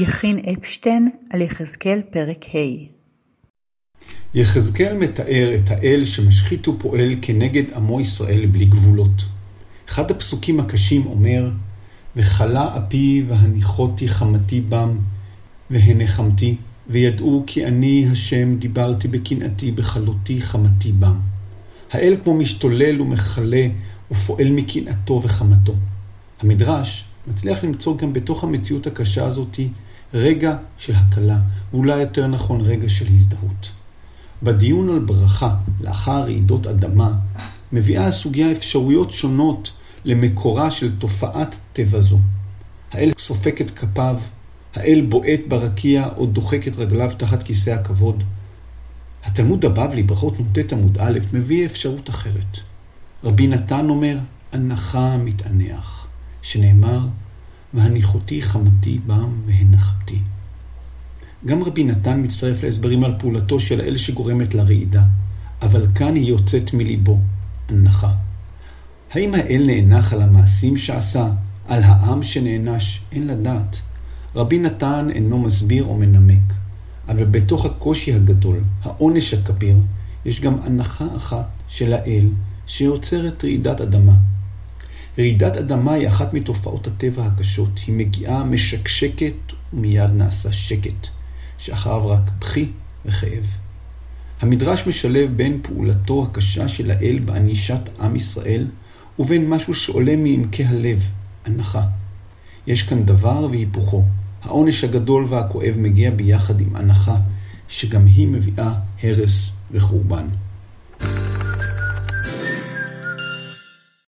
יכין אפשטיין על יחזקאל פרק ה' יחזקאל מתאר את האל שמשחית ופועל כנגד עמו ישראל בלי גבולות. אחד הפסוקים הקשים אומר, וכלה אפי והניחותי חמתי בם, והנחמתי, וידעו כי אני השם דיברתי בקנאתי בכלותי חמתי בם. האל כמו משתולל ומכלה ופועל מקנאתו וחמתו. המדרש מצליח למצוא גם בתוך המציאות הקשה הזאתי רגע של הקלה, ואולי יותר נכון רגע של הזדהות. בדיון על ברכה לאחר רעידות אדמה, מביאה הסוגיה אפשרויות שונות למקורה של תופעת טבע זו. האל סופק את כפיו, האל בועט ברקיע או דוחק את רגליו תחת כיסא הכבוד. התלמוד הבבלי, ברכות נ"ט עמוד א', מביא אפשרות אחרת. רבי נתן אומר, הנחה מתענח, שנאמר, והניחותי חמתי בם והנחתי. גם רבי נתן מצטרף להסברים על פעולתו של האל שגורמת לרעידה, אבל כאן היא יוצאת מליבו, הנחה. האם האל נאנח על המעשים שעשה, על העם שנענש? אין לדעת. רבי נתן אינו מסביר או מנמק, אבל בתוך הקושי הגדול, העונש הכביר, יש גם הנחה אחת של האל שיוצרת רעידת אדמה. רעידת אדמה היא אחת מתופעות הטבע הקשות. היא מגיעה משקשקת ומיד נעשה שקט, שאחריו רק בכי וכאב. המדרש משלב בין פעולתו הקשה של האל בענישת עם ישראל ובין משהו שעולה מעמקי הלב, הנחה. יש כאן דבר והיפוכו. העונש הגדול והכואב מגיע ביחד עם הנחה, שגם היא מביאה הרס וחורבן.